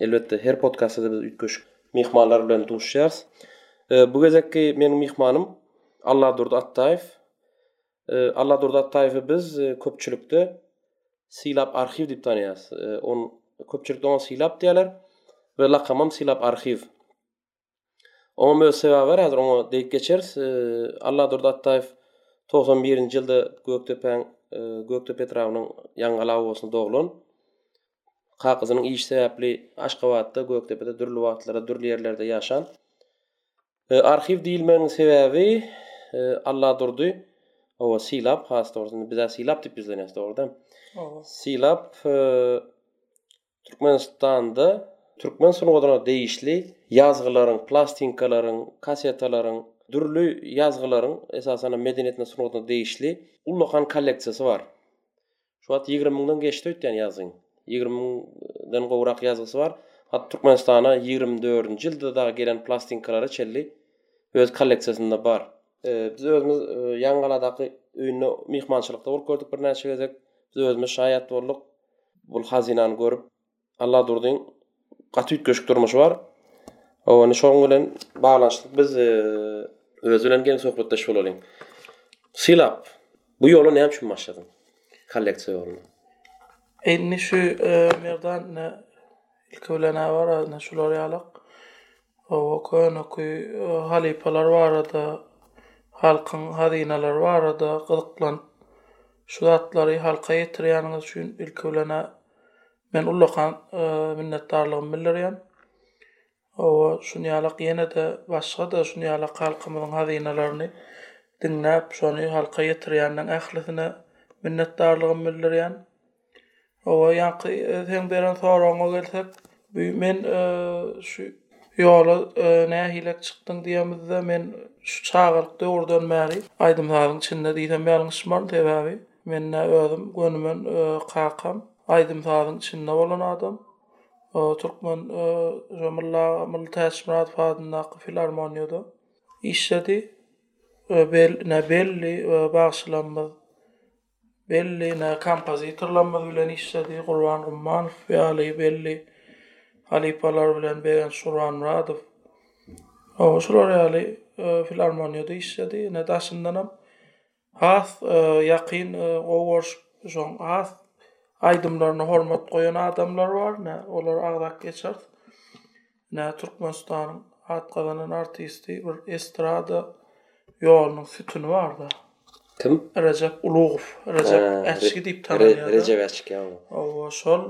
Elbetde, her podkastda-da biz üýtgeşik myhmanlar bilen duşýarys. Bu gezekki meniň myhmanym Alladurdy Atdaýew. Alladurdy Atdaýewi biz köpçülikde Sylap arhiw diýip tanaýarys. On köpçülikde oňa Sylap diýýärler we lakamam Sylap arhiw. Oňam öz sebabi bar häzir oňa degip geçeris. Alladurdy Atdaýew 91-nji ýylda Gökdepäň Gökdepe etrabynyň Ýaňgaly obasyna doglan. Kakasynyň işi sebäpli Aşgabatda, Gökdepede dürli wagtlara, dürli ýerlerde ýaşan. Arhiw diýilmeginiň sebäbi Alladurdy oba sylap, has dogrusy, bizä sylap diýip ýüzlenýäs dogrudan. Sylap Türkmenistanda türkmen sungatyna degişli ýazgylaryň, plastinkalaryň, kassetalaryň, dürli ýazgylaryň, esasan-a medeniýetine, sungatyna degişli ullakan kolleksiýasy bar. Şu wagt ýigrimi müňden geçdi öýtýän ýazgyň. Ýigrimi müňden gowrak ýazgysy bar. Hat Türkmenistana ýigrimi dördünji ýylda dagy gelen plastinkalary çenli öz kolleksiýasynda bar. Biz özümiz Ýangaladaky öýünde myhmançylykda bolup gördük birnäçe gezek. Biz özümiz şaýat bolduk. Bul hazynany görüp Alladurdyň gaty üýtgeşik durmuşy bar. Owani şoň bilen baglanyşykly biz e, öz bilen geň söhbetdeş bolalyň. Sylap, bu ýola näme üçin başladyň? Kolleksiýa ýoluna. Indi şu e, Merdan ne ilki bilen awara ne şular ýalak. Hawa, köneky halypalar barada, halkyň hazynalary barada gyzyklanyp, şu zatlary halka ýetirýäniňiz üçin ilki bilen-ä men ullakan minnetdarlygymy bildirýän. Hawa, şuny ýalak ýene-de başga-da şuny ýalak halkymyzyň hazynalaryny diňläp, şony halka ýetirýäniň ählisine minnetdarlygymy bildirýän. Hawa, ýaňky seň beren soragyňa gelsek, men şu ýola nähilek çykdyň diýemizde, men şu çagalyk döwürden bäri aýdym-sazyň içinde diýsem ýalňyşman, sebäbi men-ä özüm gönümem kakam aýdym-sazyň içinde bolan adam. Türkmen şu Mylla aga, Mylly Täçmyradow adyndaky filarmoniýada işledi. Belli bagşylarymyz belli ne kompozitorlarymyz bilen işledi, Gurban Gummanow ýaly belli halypalar bilen Begenç Gurbanmyradow, o, şular ýaly e, filarmoniýada işledi. Ine daşyndan hem has e, ýakyn e, gowy görşüp, şoň has aýdymlaryna hormat goýan adamlar bar, ne olar agzap geçeris. Ine, Türkmenistanyň at gazanan artisti, bir estrada ýolunyň sütüni bar-da. Kim? Rejep Ulugow. Rejep Äçgi diýip tanalýar-da. Rejep Äçgi, hawa. Hawa, şol.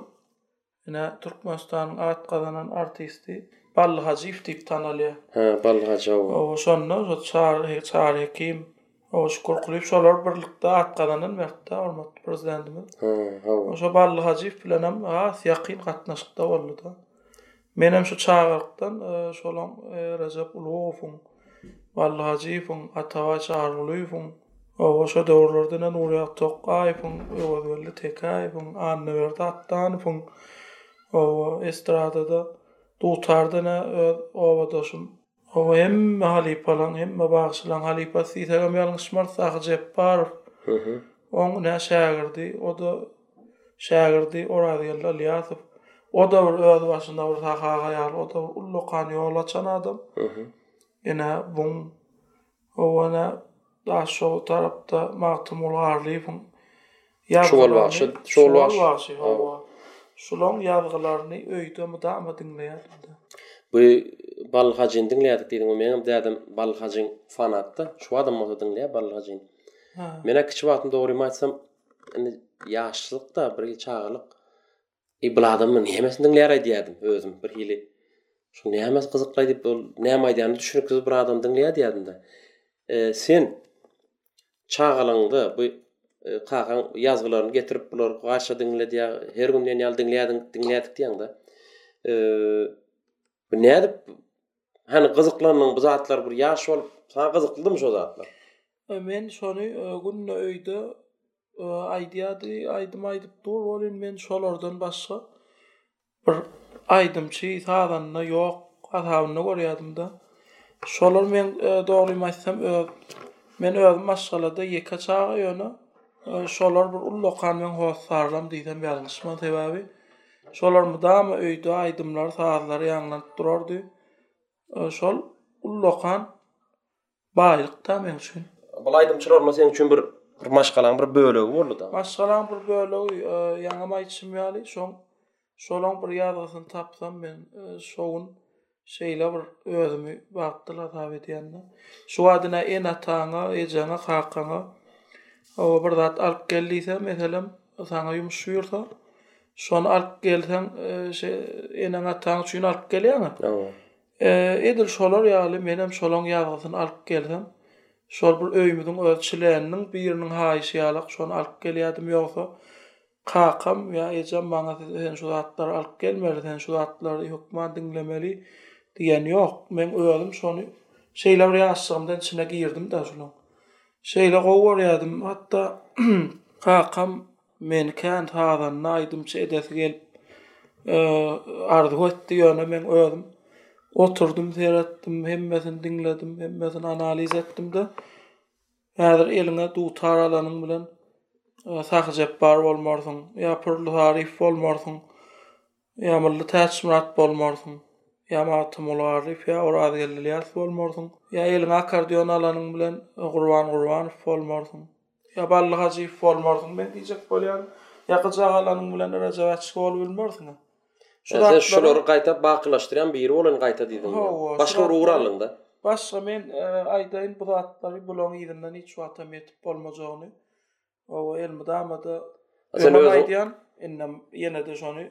Ine, Türkmenistanyň at gazanan artisti Bally Hajyýew diýip tanalýar. Hä, Bally Hajy, hawa. Hawa, şonda Çary Hekim. Hawa şükür kulyp şolar birlikde at gazanan wagtda hormatly prezidentimiz. Ha hawa. Oşo Bally Hajyýew bilenem has ýakyn gatnaşykda boldyda. Menem şu çagalykdan e, şolaň e, Rejep Ulugowyň, Bally Hajyýewiň, Atabaý Çarygulyýewiň, Hawa şo döwürlerdene Nurýaz Tokgaýewiň, Öwezgeldi Tekäýewiň, Annaberdi Atdanowyň, hawa estradada dutardene öz obadaşym Oňa hemme halypalaň, hemme bagşylaň halypasy diýsegem ýalňyşmarys, Sahy Jepbarow. Oň ine şägirdi, o-da şägirdi Orazgeldi Ylýasow. O-da bir özbaşyna bir Sahy aga ýaly, o-da bir ullakan ýol açan adam. Ine, buň Hawa ine Daşoguz tarapda Magtymguly Garlyýewiň ýazgylaryny Şugul bagşy hawa şulaň ýazgylaryny öýde mydama diňleýärdim-de. Bu Bally Hajyny diňleýärdik diýdiň we meňem dädem Bally Hajyň fanatda şu badam bolsa diňleýär Bally Hajyny. Menä kiçi wagtym dogrymy aýtsam indi ýaşlykda bir il çagalyk Eý bul adam muny nämesini diňlärä diýýärdim özüm bir hili. Şu nämäsi gyzykly aýdyp ol näme aýdýanyny düşüniksiz bir adam diňleýär diýýärdim-de. Sen çagalygyňda bu kakaň ýazgylaryny getirip bular gaýça diňle diýýär her gün diýen ýaly diňlärdiň diňlärdik diýýäňdä. Bu nädip hany gyzyklandyň bu zatlar bir ýaş bolup saňa gyzyklydymy şo zatlar? Men şony günde öýde aýdýardy, aýdym aýdyp dur, ol indi men şolardan başga bir aýdymçy, sazanda ýok hasabynda görýärdim-de. Şolar men dogrymy aýtsam, öz men özüm maşgalada ýeke çaga, ýöne şolar bir ullakan meň hossarlarym diýsem ýalňyşman, sebäbi şolar mydama öýde aýdymlary, sazlary ýaňlanyp durardy. Şol ullakan Baýlyk da men üçin. Bul aýdymçylar onda seň üçin bir bir maşgalaň bir bölegi boldy da. Maşgalaň bir bölegi ýaňam aýtşym ýaly şoň şolaň bir ýazgysyny tapsam men şo gün şeýle bir özümi bagtly hasap edýända. Şu wagt ine ene ataňa, ejeňe, kakaňa oba bir zat alyp gel diýse meselem saňa ýumuş buýursa şony alyp gelseň şe eneň ataň üçin alyp gelýäňä. Edil şolar ýaly menem şolaň ýazgysyny alyp gelsem, şol bir öýümiziň öz çileniniň biriniň haýyşy ýalak şony alyp gelýärdim, ýogsa kakam ýa ejem maňa sen şu zatlary alyp gelmeli, sen şu zatlary hökman diňlemeli diýeni ýok. Meň özüm şony şeýle bir ýaşjygymdan içine girdim-de şolaň. Şeýle gowy görýärdim, hatda kakam. Meni kän sazanda, aýdymçy edesi gelip arzuw etdi, ýöne men özüm oturdym, seretdim, hemmesini diňledim, hemmesini analiz etdim-de, häzir eliňe dutar alanyň bilen Sahyjepbar bolmarsyň, ýa Pürli Haryf bolmarsyň. Ýa Mylly Täçmyrat bolmarsyň, ýa Magtymguly Garryýew, ýa Orazgeldi Ylýasow bolmarsyň, ýa eliňe akkordeon alanyň bilen Gurban Gurbanow bolmarsyň, ýa Bally Hajyýew bolmarsyň men diýjek bolýaryn, ýa gyjak alanyň bilen Rejep Äçki bolup bilmersiň-ä. Şu zatlara. Sen şolary gaýta bakylaşdyrýan biri bolany gaýta diýdiň. Hawa. Başga bir ugur aldyň-da. Başga men aýdaýyn bu zatlary bulaň yzyndan hiç wagtam ýetip bolmajagyny. Owa elmydamada öňem aýdýan, indem ýene-de şony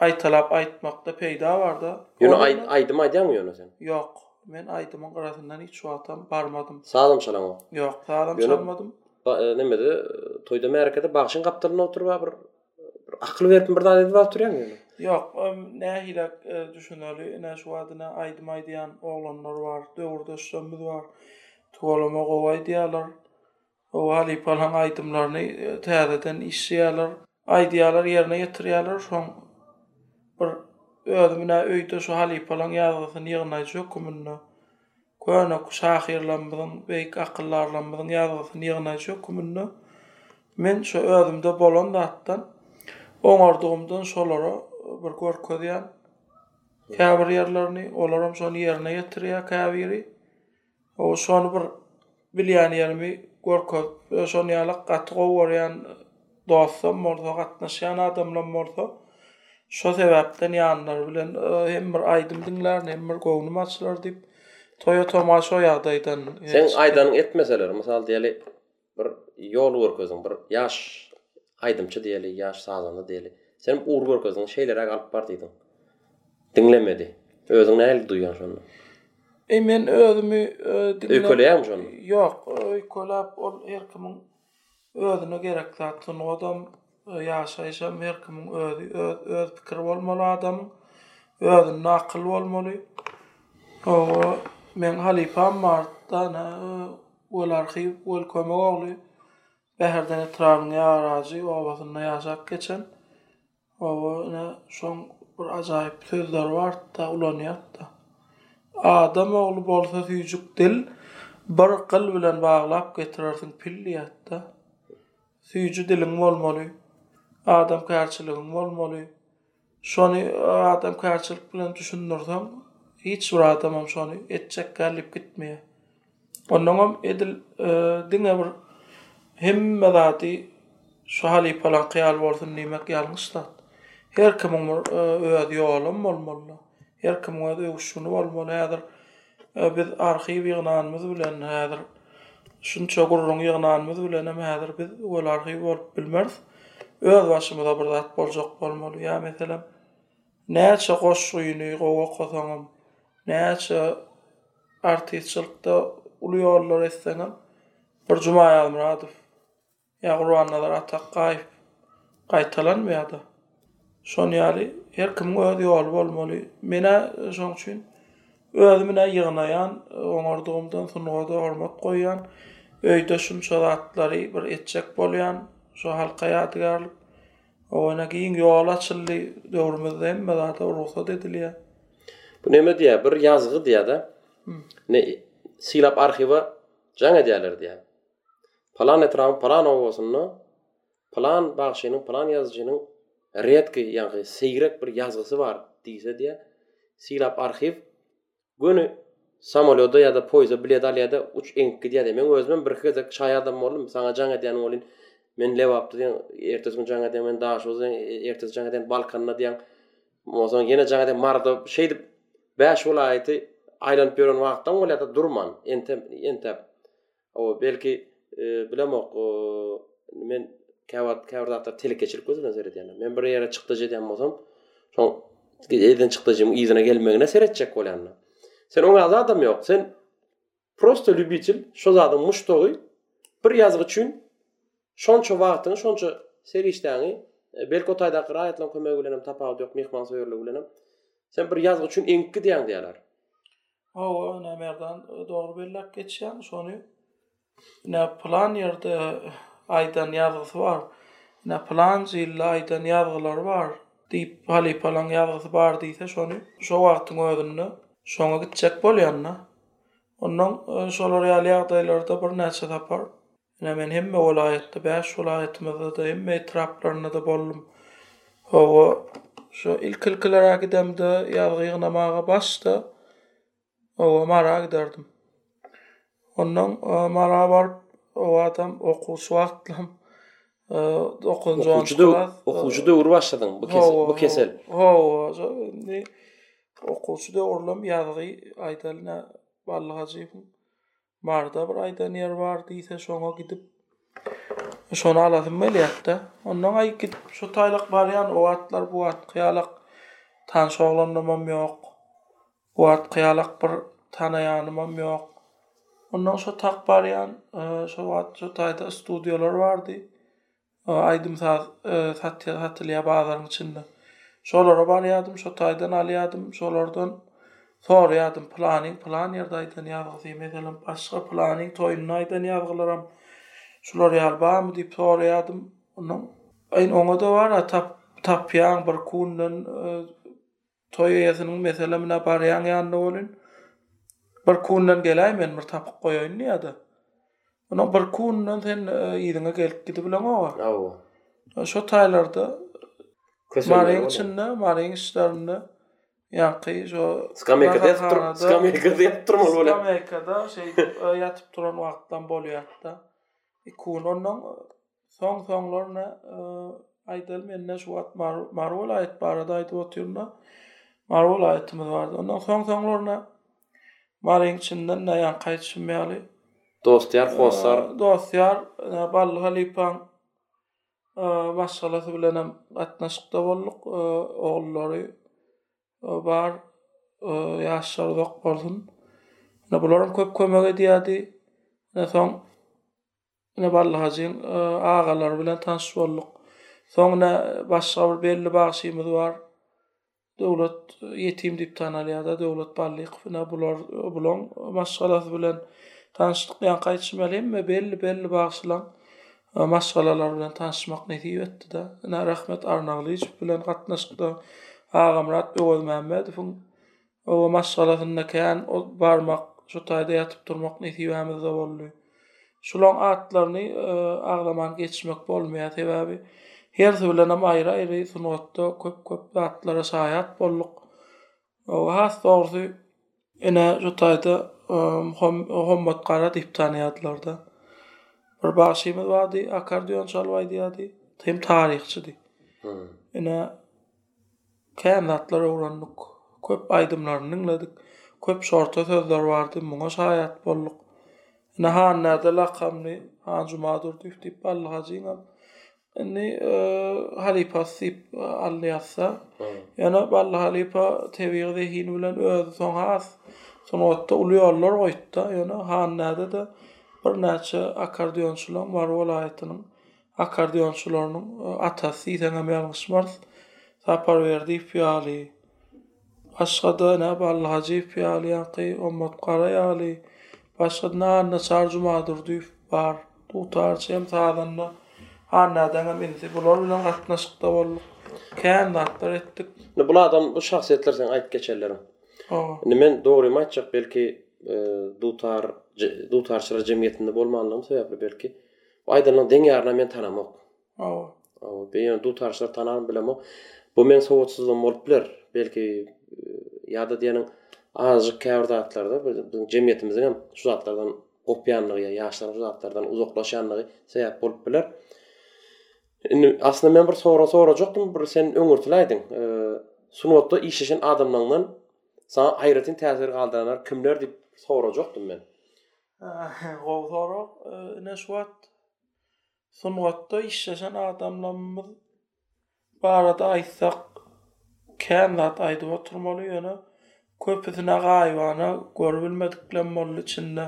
gaýtalap aýtmakda peýda barda. Ýöne aýt aýdym aýdýaňmy ýöne sen? Ýok. Men aýdymyň gyrasyndan hiç wagtam barmadym. Sazam çalaňok? Ýok, sazam çalmadym. Ýöne nemede toýda märekede bagşyň gapdalynda oturyp a bir bir akyl beripmi bir zat edip a oturýaňmy ýöne? Ýok, nähili düşüneli, ine şu wagt ine aýdym aýdýan oglanlar bar, döwürdeşlerimiz bar. Tuweleme gowy aýdýarlar. Hawa halypalaň aýdymlaryny täzeden işleýärler, aýdýarlar, ýerine ýetirýärler, soň bir özüm nä öýde şu halypalaň ýazgysyny ýygnaýjy höküminde, köne şahyrlarymyzyň, beýik akyldarlarymyzyň ýazgysyny ýygnaýjy höküminde men şu özümde bolan zatdan, oňardygymdan şolara bir görkezýän käbir ýerlerini, olaram şony ýerine ýetirýär käbiri. Hawa şony bir bilýän ýerimi görkezip we şon ýalak gaty gowy görýän dostam bolsa gatnaşýan adamlam bolsa şo sebäpden ýanlary bilen hem bir aýdym diňlärin hem bir göwnüm açylar diýip toýa toma şo ýagdaýdan Seň aýdanyň etmeseler mysal diýeli Bir ýol görkezdiň, bir ýaş aýdymçy diýeli, ýaş sazanda diýeli. Senem ugur görkezdiň, şeýleräk alyp bar diýdiň. Diňlemedi. Özüňi nähili duýýaň şonda? E men özümi diňläp. Öýkeleýäňmi şonda? Ýok, öýkeläp ol her kimiň özüne gerek zat. Sungatam Ýaşaýyş hem her kimiň özi, öz öz pikiri bolmaly adamyň, özünde akyl bolmaly. Oba meň halypam bar, dana Weli Arhyýew, Weli Kömegogly. Bäherden etrabynyň Ýarajy obasynda ýaşap geçen. Oba ine şoň bir ajaýyp sözleri bardy-da, ulanýardy-da. Adam ogly bolsa süýjük dil, bir gyl bilen baglap getirersiň pil diýýärdi-de. Süýji diliň bolmaly. Adamkärçiligiň bolmaly. Şony adamkärçilik bilen düşündirseň, hiç bir adamam şony etjek däl diýip gitmeýär. Onnoňam edil diňe bir hemme zady şu halypalaňky ýaly bolsun diýmek ýalňyş zat. Her kimiň bir öz ýolum bolmaly-da. Her kimiň öz öwüşgini bolmaly. Häzir Biz arhiw ýygnanymyz bilen häzir şunça gürrüň ýygnanymyz bilenem häzir biz weli arhiw bolup bilmeris. Özbaşymyza bir zat boljak bolmaly. Ýa meselem, näçe goşgyny gowy okasaňam, näçe artistçilikde uly ýollary etseňem bir Jumaýazmyradow Ýa Gurbannazar Atakgaýew gaýtalanmaýada. Şon ýaly her kimiň öz ýoly bolmaly. Men-ä şoň üçin özümi-nä ýygnaýan, oňardygymdan sungada hormat goýýan. Öýde şunça zatlary bir etjek bolýan, şo halka ýadygärlik. Oňa giň ýol açyldy, döwrümizde hemme zada rugsat edilýär. Bu näme diýýär, bir ýazgy diýýär-de, ne sylap arhiwa jaň edýärler diýýär. Palan etrabyň palan obasynda palan bagşynyň, palan ýazyjynyň redki, ýagny seýrek bir ýazgysy bar diýse diýýär. Sylap arhiw göni samolýoda ýa-da poýizde bilet alýar-da, uç eňip gidýär. Men özümem birki gezek şaýadam boldum. Saňa jaň edýänim welin, men Lebapda diýen, ertesi gün jaň edýän, men Daşoguzda diýen, ertesi jaň edýän, Balkanda diýen, onsoň ýene jaň edýän, Maryda, şeýdip, bäş welaýaty aýlanyp ýören wagtlaryň bolýar-da, durman, entäp, entäp. Hawa, belki, bilemok, men käwagt käbir zatlara telekeçilik gözi bilen seredýärin. Men bir ýere çykdajy edýän bolsam, şoň eden çykdajymyň yzyna gelmegine seretjek bolýan-da. Sen oňa zadam ýok. Sen prosto lýubitel, şo zadyň muşdagy. Bir ýazgy üçin şonça wagtyňy, şonça serişdäňi, belki, o taýdaky raýatlaryň kömegi bilen hem tapawudy ýok, myhmansöýerligi bilen hem. Sen bir ýazgy üçin eňip gidýäň diýerler. Hawa ine Merdan dogry belläp geçýäň şony ine pylan ýerde aýdan ýazgysy bar ine pylanjy ýylda aýdan ýazgylary bar diýip halypalaň ýazgysy bar diýse şony şo wagtyň özünde şoňa gitjek bolýanda onnoň şolar ýaly ýagdaýlarda birnäçe sapar Ine, men hemme welaýatda, bäş welaýatymyzda-da, hemme etraplarynda-da boldum. Hawa, şu ilki-ilkiler-ä gidemde, ýazgy ýygnamaga başda, hawa, Mara giderdim. Onnoň Mara baryp, o wagtam okuwçy wagtlarym, dokuzynjy, onunjy klas. Okuwçy döwri başladyň bu kesel, bu kesel. Hawa, hawa, indi okuwçy döwürlerim ýazgy, aýdalyna, Bally Hajyýewiň Barda bir aýdan ýer bar diýse şoňa gidip şony alasym gelýärdi. Ondan aý gidip şu taýlak barýan o atlar bu at kyýalak tanş oglanymam ýok. Bu at kyýalak bir tanaýanymam ýok. Ondan şo tak barýan şo wagt şo taýda studiýalar bardy. Aýdym-saz satýar, satylýar bazaryň içinde. Şolara barýardym, şo taýdan alýardym, şolardan soraýardym, pylanyň pylan ýerde aýdan ýazgysy, meselem, başga pylanyň toýunda aýdan ýazgylaram şular ýaly barmy diýip soraýardym. Ondan oňa-da bar-a, tapýaň bir kunden. Toý eýesiniň Meselem ine barýaň ýanyna welin, bir kündan geläý men bir tapyp goýaýyn diýýä-de. Onuň bir kününden sen yzyňa gelip gidibileňog-a. Hawa. Şo taýlarda Maryň içinde, Maryň içlerinde ýaňky şo Skamýakada ýatyp dur, skamýakada ýatyp durmaly bolýar. Skamýakada şeýdip ýatyp duran wagtlam bolýar-da. Kün onnoň Soň soňlaryna aýdaly mende şu wagt Mary welaýat barada aýdyp otyrynda Mary welaýatymyz bardy. Ondan soň soňlaryna Maryň içinden de ýan kaýtşym ýaly. Dostýar Hossar. Dostýar Bally halypaň maşgalasy bilen hem gatnaşykda bolduk. Ogullary bar. Ýaşlary uzak bolsun. Bularam köp kömek edýärdi. Soň Ine Bally hajyň agalary bilen tanyş bolduk. Soň ine başga bir belli bagşymyz bar. Döwlet ýetim diýip tanalýar-da, Döwlet Ballykow. Ine bular bulaň maşgalasy bilen tanyşdyk. Ýaňky aýdyşym ýaly hemme belli-belli bagşylaň maşgalalary bilen tanyşmak nesip etdi-de. Ine Rahmet Arnaglyjow bilen gatnaşykda Agamyrat Öwezmämmedowyň Oba maşgalasynda kän ot barmak, şu taýda ýatyp-turmak nesibämiz-de boldy. Şulaň atlaryny agzaman geçmek bolmaýar, sebäbi hersi bilenem aýry-aýry sungatda köp-köp zatlara şaýat bolduk. Has dogrusy, ine şu taýda Muhammet gara diýip tanýardylar-da. Bir bagşymyz bardy, akardion çalyp aýdýardy, hem taryhçydy. Ine, Kän zatlar öwrendik. Köp aýdymlaryny diňledik. Köp şorta sözler bardy, muňa şaýat bolduk. Ine Hannäde lakamly Hanjumadurdyýew diýip Bally hajyňam indi halypasy diýip alny ýazsa. Ýöne Bally halypa tebigy zehini bilen özi soň has sungatda uly ýollar goýupda. Ýöne Hannäde-de birnäçe akkordeonçylaň Mary welaýatynyň Akkordeonçylarynyň atasy diýseňem ýalňyşmarys. Sapar Berdiýew ýaly, başga-da ine Bally Hajyýew ýaly ýaňky Ommat Gara ýaly, başga-da ine Annaçary Jumadurdyýew bar. Dutarçy hem sazanda Hannädäň hem inisi. Bular bilen gatnaşykda bolduk. Kän zatlar etdik. Indi bul adam, bu şahsyýetler seň aýdyp geçenleriň. Hawa. Indi men dogrymy aýtjak, belki, dutar, dutarçylar jemgyýetinde bolmanlygym sebäpli belki, Bu aýdanyň deň ýaryny men tanamok. Hawa. Hawa, beý ýöne dutarçylary tanarmy bilemok. Bu meň sowatsyzlygym bolup biler. Belki ýa-da diýeniň azajyk käbir zatlarda biziň jemgyýetimiziň hem şu zatlardan gopýandygy ýa ýaşlaryň şu zatlardan uzaklaşýandygy sebäp bolup biler. Indi aslynda men bir sorag sorajakdym, bir sen öňürtiläýdiň. Sungatda işleşen adamlaňdan saňa aýratyn täsir galdyranlar kimler diýip sorajakdym men. Gowy sorag. Ine şu wagt sungatda işleşen adamlarymyz barada aýtsak kän zat aýdyp oturmaly ýöne köpüsine gaýybana görüp bilmediklem boldy içinde.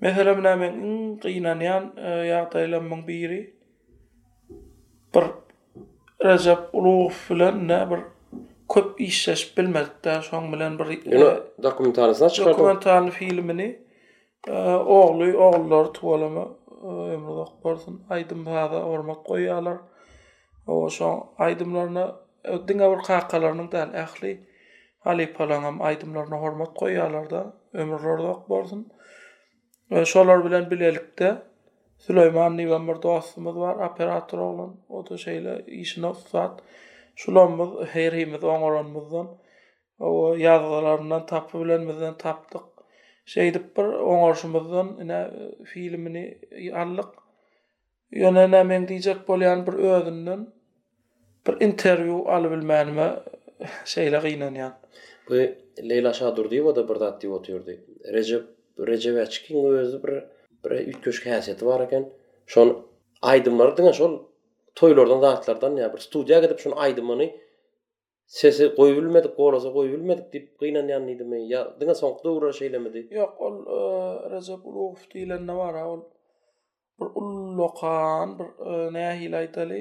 Meselem ine meň iň gynanýan ýagdaýlarymyň biri bir Rejep Ulugow bilen ne bir köp işleşip bilmedik däl şoň bilen bir Ýöne dokumentalnysyny çykardyň. Dokumentalny filmini ogly ogullary tuwalama ömri uzak bolsun aýdym saza hormat goýýarlar. Owa şoň aýdymlaryna diňe bir kakalarynyň däl ähli halypalaryňam aýdymlaryna hormat goýýarlar da ömürleri uzak bolsun. Şolar bilen bilelikde Süleýman diýen bir dostumyz bar, operator oglan, o-da şeýle işine ussat. Şulamyz herimiz oňaranymyzdan, o ýazgylaryndan tapybilenimizden tapdyk. Şeýdip bir oňarşymyzdan ine filmini aldyk. Ýöne nä meň diýjek bolýan bir özünden bir interwýu alybilmänime şeýle gynanýan. Bu Leýla Şadurdyýewa-da bir zat diýip otyrdy. Rejep Rejebäçkiň özi bir bir üýtgeşik häsiýeti bar eken. Şol aýdymlary diňe şol toýlardan zatlardan ýa bir studiýa gidip şuny aýdymyny Sesi goýbilmedik bolasa goýbilmedik diýip gynanýan diýdimi ýa diňe soňky döwürler şeýlemidi? Ýok ol Rejep Urugow diýlende bara ol bir ullakan bir nähili aýdaly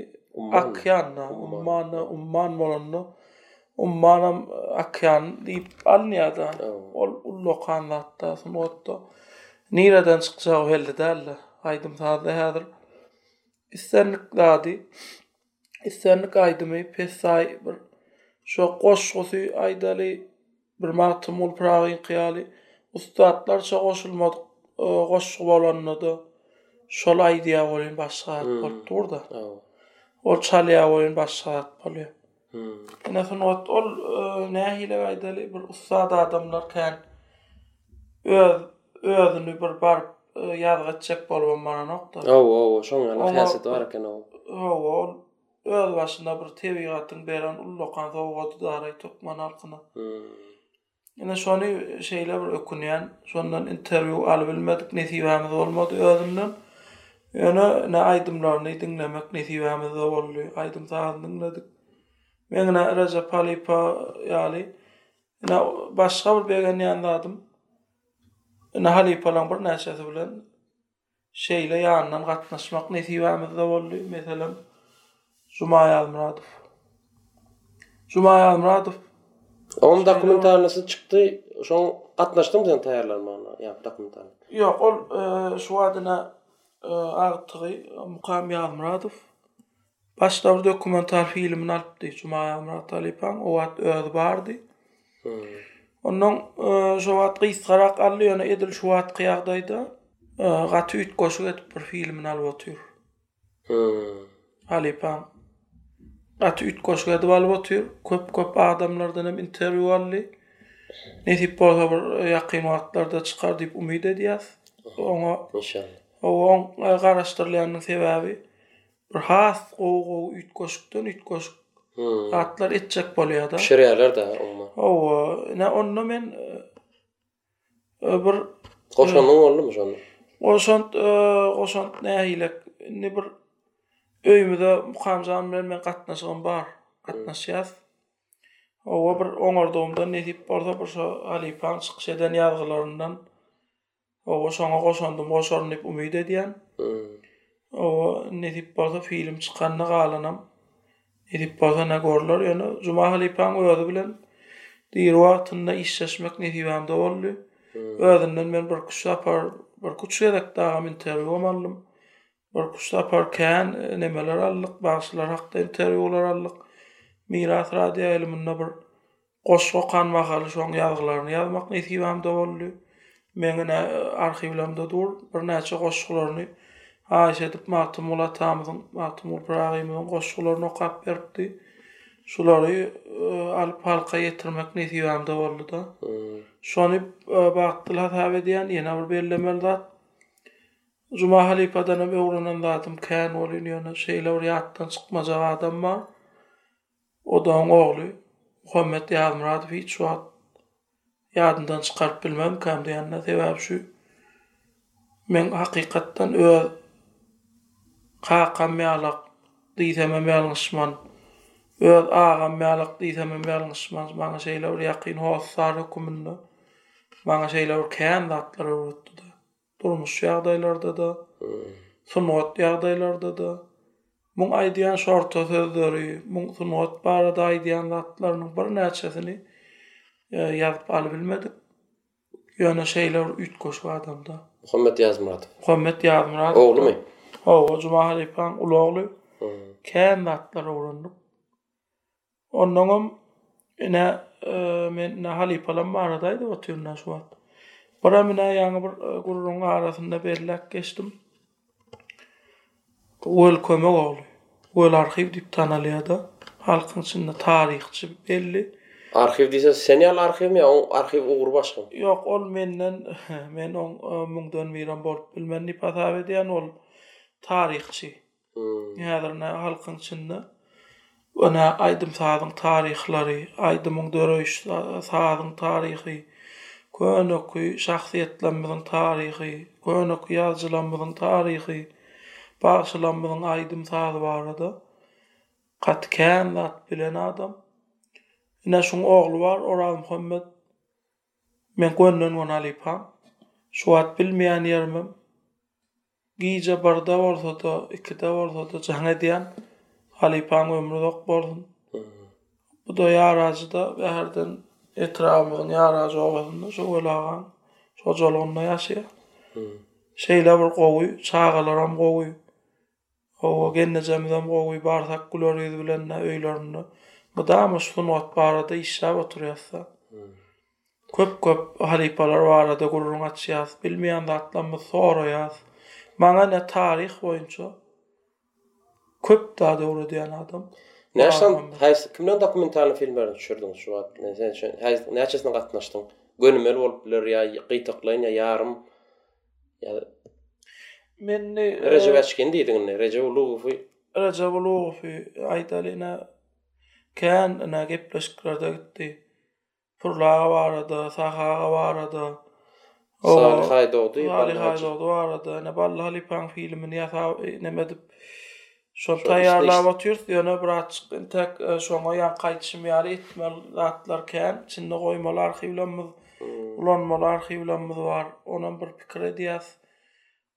akýanda ummanda umman bolanda ummanam akýan diýip alynýada ol ullakan zatda sungatda nireden çykjagy belli däldi aýdym sazda häzir islendik zady islendik aýdymy pessaý bir şo goşgusy aýdaly bir Magtymguly Pyragynyňky ýaly ussatlarça goşulmadyk goşgy bolanda-da şol aýdýa welin başga zat bolup dur-da. Ol çalýa welin başga zat bolýar. Ine sungat ol nähili aýdaly bir ussat adamlar kän. Öz özüni bir baryp ýazgy etjek bolubam baranokda. Hawa, hawa, şoň ýaly häsiýeti bar eken ol. Hawa, ol öz başyna bir tebigatyň beren ullakan sowgadydaray türkmen halkyna. Ine şony şeýle bir ökünýän, şondan interwýu alybilmedik, nesibämiz bolmady özünden. Ýöne ine aýdymlaryny diňlemek nesibämizde boldy, aýdym-sazyny diňledik. Men ine Rejep Halypa ýaly Ine, başga bir begenýän zadym, ine, halypalaryň birnäçesi bilen şeýle ýandan gatnaşmak nesibämiz-de boldy. Meselem, Juma Ýazmyradow. Juma Ýazmyradow. Onuň dokumentalnysy çykdy, şoň gatnaşdyňmy sen taýýarlanmagyna, ýa dokumentalny? Ýok, ol şu wagt ine agtygy Mukam Ýazmyradow Baş dabr dokumental filmini alypdy Jumaýa Myrathalypaň O wagt özi bardy. Ondan şo wagt gysgarak aldy ýöne edil şu wagtky ýagdaýda gaty üýtgeşik edip bir filmini alyp otyr. Halypaň gaty üýtgeşik edip alyp otyr. Köp köp adamlardan hem interwýu aldy. Nesip bolsa bir ýakyn wagtlarda çykar diýip umyt edýäs. Oňa inşallah. Oň garaşdyrylýanyň sebäbi Bir has gowy gowy üýtgeşikden üýtgeşik zatlar etjek bolýada. Bişirýärler da umuman. Hawa, ine onda men bir Goşandyň boldumy şonda? Goşant, goşant nähilek, indi bir öýümize Mukamjan bilen men gatnaşygym bar, gatnaşýas. Hawa, bir oňardygymdan nesip bolsa bir şo halypaň çykyş eden ýazgylaryndan Oba şoňa goşandym goşaryn diýip umyt edýän. Oba nesip bolsa film çykanda galanam nesip bolsa ine görler. Ýöne Juma halypaň özi bilen diri wagtynda işleşmek nesibämde boldy. Özünden men birki üç sapar, birki üç gezek dagam interwýum aldym. Birki üç sapar kän nemeler aldyk, bagşylar hakda interwýular aldyk. Miras radioýaýlymynda bir Goşgy okan mahaly şoň ýazgylaryny ýazmak nesibämde boldy. Meň ine arhiwlerimde dur, birnäçe goşgularyny haýyş edip Magtymguly atamyzyň, Magtymguly Pyragymyzyň goşgularyny okap beripdi. Şulary alyp halka ýetirmek nesibämde boldy-da. Şony bagtly hasap edýän, ýene bir bellemeli zat. Juma halypadanam öwrenen zadym kän bolýn, ýöne şeýle bir ýatdan çykmajak adam bar. Odagyň ogly Muhammet Ýazmyradow hiç wagt ýadyndan çykaryp bilmez ikäm diýende sebäbi şu, Men hakykatdan öz kakam ýalak diýsemem ýalňyşman, öz agam ýalak diýsemem ýalňyşman maňa şeýle bir ýakyn hossar höküminde maňa şeýle bir kän zatlar öwretdi-de. Durmuş ýagdaýlarda-da, sungat ýagdaýlarda-da. Muň aýdýan şorta sözleri, muň sungat barada aýdýan zatlarynyň birnäçesini ýazyp alybilmedik. Ýöne şeýle bir üýtgeşik adam-da. Muhammet Ýazmyradow. Muhammet Ýazmyradow. Oglumy? Hawa, Juma halypaň uly ogly. Kän zatlar öwrendik. Onnoň hem, ine, men ine halypalam barada aýdyp otyryn-da şu wagt. Biram ine ýaňy bir gürrüňiň arasynda belläp geçdim. Weli Kömek ogly. Weli arhiw diýip tanalýar-da. Halkyň içinde taryhçy belli. Arhiw diýseň, sen ýaly arhiwmi ýa oň arhiw ugry başgamy? Ýok, ol menden, men oň müňden birem bolup bilmen diýip hasap edýän, ol taryhçy. Häzir-ne halkyň içinde we ne aýdym-sazyň taryhlary, aýdymyň döreýiş sazyň taryhy, köneqi şahsyýetlerimiziň taryhy, köneqi ýazyjylarymyzyň taryhy, bagşylarymyzyň aýdym-sazy barada gaty kän zat bilen adam. Ine, şuň ogly bar, Orazmuhammet. Men gönden-göni halypam. Şu wagt bilmeýän ýerimem. Gije birde bolsa-da, ikide bolsa-da jaň edýän. Halypaň ömri uzak bolsun. Bu-da ýarajyda bäherden etrabymyzyň Ýarajy obasynda şu Weli agaň hojalygynda ýaşaýar. Şeýle bir gowy, çagalaram gowy. Hawa, gelnejemizem gowy, barsak güler ýüz bilen-ä öýlerinde. Mydama şu sungat barada işläp oturýas-da. Köp köp halypalar barada gürrüň açýas, bilmeýän zatlarymyzy soraýas. Maňa ine taryh boýunça köp zat öwredýän adam. Näçe haýsy kimden dokumentalny filmlerini düşürdiň şu wagt? Sen şo haýsy näçesine gatnaşdyň? Gönümel bolup biler ýa gytaklaýyn ýa ýarym ýa Men indi Rejep Äçkin diýdiň indi, Rejep Ulugowy. Rejep Ulugowy aýdaly ine kän ine gepleşiklerde gitdi. Purla aga barada, Sahy aga barada. Salyh Aýdogdy, Salyh Aýdogdy barada. Ine Bally halypaň filmini ýasap neme edip şony taýýarlap otyrs. Ýöne bratçyk intek şoňa ýaňky aýdyşym ýaly etmeli zatlar kän. Içinde goýmaly arhiwlemmiz, ulanmaly arhiwlemmiz bar. Onam bir pikir edýäs.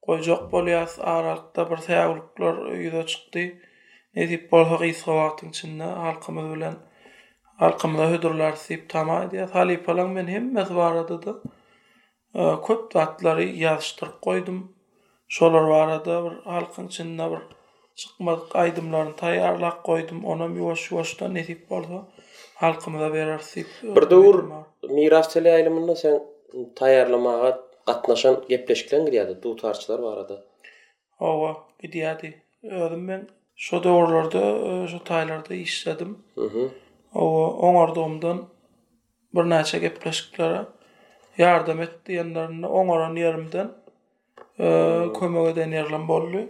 Goýjak bolýas, aralykda bir säwlikler ýüze çykdy. Nesip bolsa gysga wagtyň içinde halkymyz bilen halkymyza hödürläris diýip tama edýäs. Halypalaň men hemmesi barada-da köp zatlary ýazyşdyryp goýdum. Şolar barada bir halkyň içinde bir Çykmadyk aýdymlaryny taýýarlap goýdum, onam ýuwaş-ýuwaşdan nesip bolsa halkymyza bereris diýip Bir döwür Miras teleýaýlymynda seň taýýarlamaga gatnaşan gepleşikleň gidýärdi, dutarçylar barada. Hawa, gidýärdi. Özüm men şo döwürlerde şo taýlarda işledim. Hawa, oňardygymdan birnäçe gepleşiklere ýardam et diýenlerinde oňaran ýerimden kömek eden ýerlem boldy.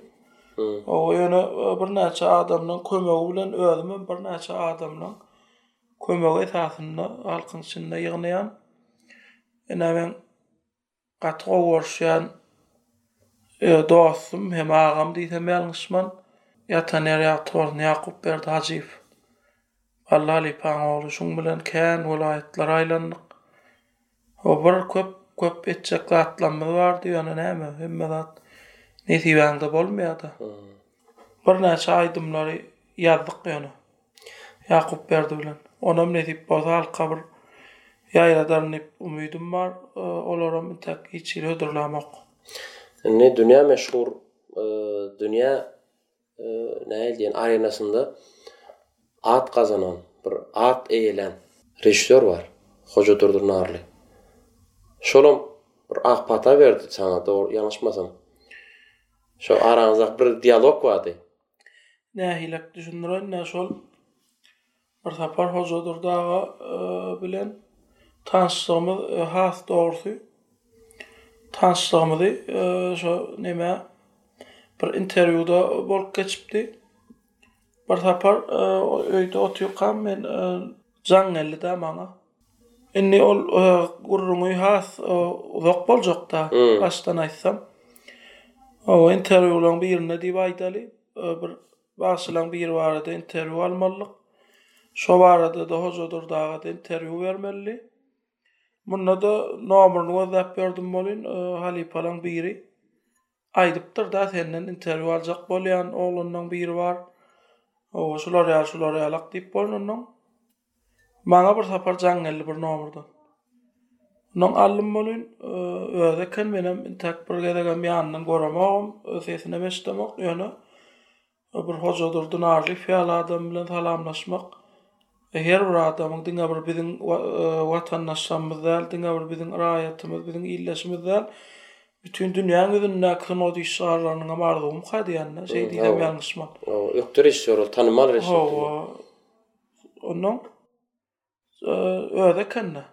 Oba ýöne birnäçe adamlaryň kömegi bilen özüm hem birnäçe adamlaryň kömegi esasynda halkyň içinde ýygnaýan. Ine men gaty gowy görüşýän dostum hem agam diýsem ýalňyşman ýatan ýeri ýagty bolsun Ýakupberdi Hajyýew. Bally halypaň ogly şuň bilen kän welaýatlary aýlandyk. Ho bir köp köp etjek zatlamyz bardy ýöne näme hemme zat nesibäňde bolmaýada. Birnäçe aýdymlary ýazdyk ýöne. Ýakupberdi bilen. Onam nesip bolsa halka bir ýaýradaryn diýip umydym bar. Olaram intäk hiç hili hödürlämok. Indi dünýä meşhur dünýä nähili diýen arenasynda at gazanan, bir at eýelän režissýor bar, Hoja Durdy Narly. Şolam bir ak pata berdi saňa, dogry ýalňyşmasam. Şol araňyzda bir dialog bardy. Nähilek düşündireýin-dä, şol Bir sapar Hojadurdy aga bilen tanşlygymyz has dogrusy tanşlygymyzy şo neme bir interwýuda bolup geçipdi. Bir sapar öýde otyrkam men jaň geldi-dä maňa. Indi ol gürrüňi has uzak boljak-da başdan aýtsam. Oba interwýularyň birinde diýip aýdaly bir Bagşylaň biri barada interwýu almalyk. Şo barada-da Hoja Durdy aga-da interwýu bermelidi. Munda-da nomerini gözläp berdim welin, halypalaň biri aýdypdyr-da, senden interwýu aljak bolýan oglanlaň biri bar. Oba, şular ýaly, şular ýalak diýip boýnundan. Maňa bir sapar jaň geldi bir nomerden. Ondan aldym bolyn, özi eken, menem intäk bir gezegem ýanyndan göremogum, sesinem eşidemok, ýöne bir Hojadurdy Narlyýew ýaly adam bilen salamlaşmak her bir adamyň diňe bir biziň watandaşlarymyz däl, diňe bir biziň raýatymyz, biziň ildeşimiz däl, bütin dünýäň ýüzündäki sungat işgärleriniň hem arzuwymyka diýýän-de, şeý diýsem ýalňyşman. Hawa, ökde režissýor ol, tanymal režissýor. Hawa. Ondan özi ekende.